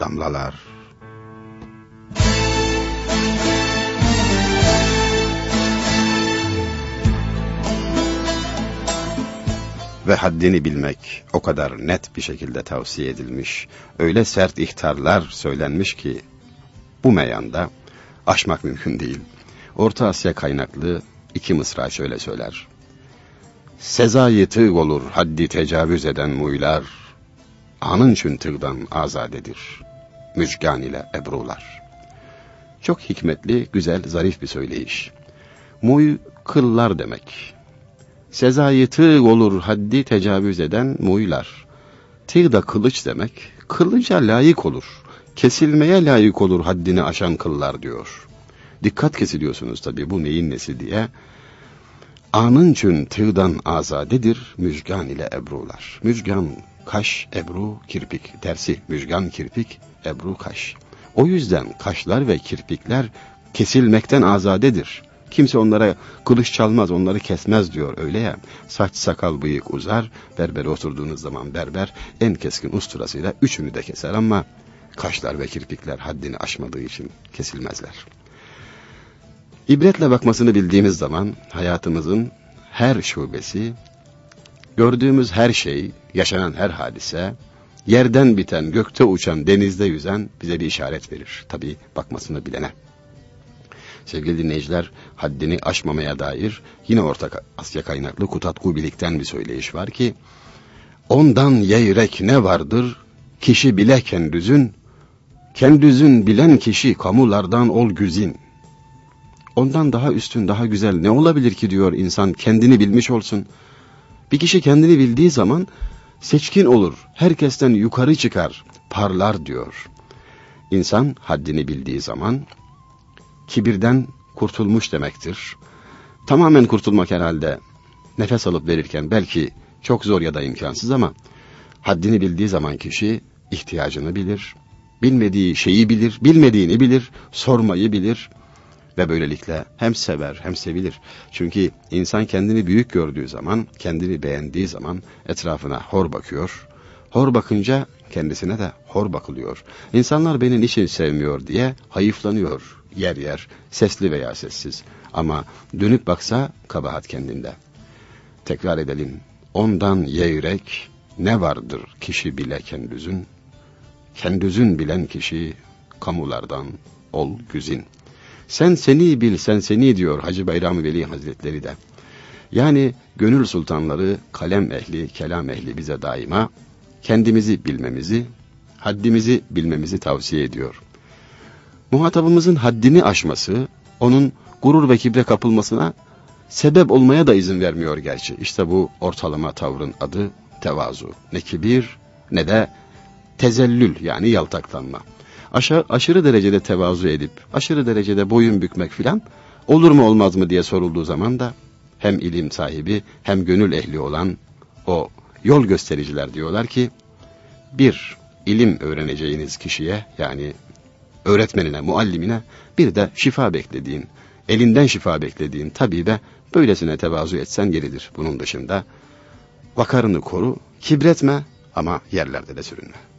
damlalar. Ve haddini bilmek o kadar net bir şekilde tavsiye edilmiş, öyle sert ihtarlar söylenmiş ki, bu meyanda aşmak mümkün değil. Orta Asya kaynaklı iki mısra şöyle söyler. Sezayı tığ olur haddi tecavüz eden muylar, anın çün tığdan azadedir, müjgan ile ebrular. Çok hikmetli, güzel, zarif bir söyleyiş. Muy, kıllar demek. Sezayı tığ olur haddi tecavüz eden muylar. Tığ da kılıç demek, kılıca layık olur, kesilmeye layık olur haddini aşan kıllar diyor. Dikkat kesiliyorsunuz tabii bu neyin nesi diye. Anın çün tığdan azadedir müjgan ile ebrular. Müjgan, kaş, ebru, kirpik. Tersi müjgan, kirpik, ebru, kaş. O yüzden kaşlar ve kirpikler kesilmekten azadedir. Kimse onlara kılıç çalmaz, onları kesmez diyor öyle ya. Saç, sakal, bıyık uzar, berbere oturduğunuz zaman berber en keskin usturasıyla üçünü de keser ama kaşlar ve kirpikler haddini aşmadığı için kesilmezler. İbretle bakmasını bildiğimiz zaman hayatımızın her şubesi, gördüğümüz her şey, yaşanan her hadise, yerden biten, gökte uçan, denizde yüzen bize bir işaret verir. Tabi bakmasını bilene. Sevgili dinleyiciler, haddini aşmamaya dair yine Orta Asya kaynaklı Kutat Kubilik'ten bir söyleyiş var ki, Ondan yeyrek ne vardır, kişi bile kendüzün, kendüzün bilen kişi kamulardan ol güzin. Ondan daha üstün, daha güzel ne olabilir ki diyor insan kendini bilmiş olsun. Bir kişi kendini bildiği zaman seçkin olur, herkesten yukarı çıkar, parlar diyor. İnsan haddini bildiği zaman kibirden kurtulmuş demektir. Tamamen kurtulmak herhalde nefes alıp verirken belki çok zor ya da imkansız ama haddini bildiği zaman kişi ihtiyacını bilir, bilmediği şeyi bilir, bilmediğini bilir, sormayı bilir ve böylelikle hem sever hem sevilir. Çünkü insan kendini büyük gördüğü zaman, kendini beğendiği zaman etrafına hor bakıyor. Hor bakınca kendisine de hor bakılıyor. İnsanlar beni niçin sevmiyor diye hayıflanıyor yer yer, sesli veya sessiz. Ama dönüp baksa kabahat kendinde. Tekrar edelim. Ondan yeyrek ne vardır kişi bile kendüzün? Kendüzün bilen kişi kamulardan ol güzin. Sen seni bil, sen seni diyor Hacı Bayram Veli Hazretleri de. Yani gönül sultanları, kalem ehli, kelam ehli bize daima kendimizi bilmemizi, haddimizi bilmemizi tavsiye ediyor. Muhatabımızın haddini aşması, onun gurur ve kibre kapılmasına sebep olmaya da izin vermiyor gerçi. İşte bu ortalama tavrın adı tevazu. Ne kibir ne de tezellül yani yaltaklanma aşağı, aşırı derecede tevazu edip, aşırı derecede boyun bükmek filan olur mu olmaz mı diye sorulduğu zaman da hem ilim sahibi hem gönül ehli olan o yol göstericiler diyorlar ki, bir, ilim öğreneceğiniz kişiye yani öğretmenine, muallimine bir de şifa beklediğin, elinden şifa beklediğin tabibe böylesine tevazu etsen geridir. Bunun dışında vakarını koru, kibretme ama yerlerde de sürünme.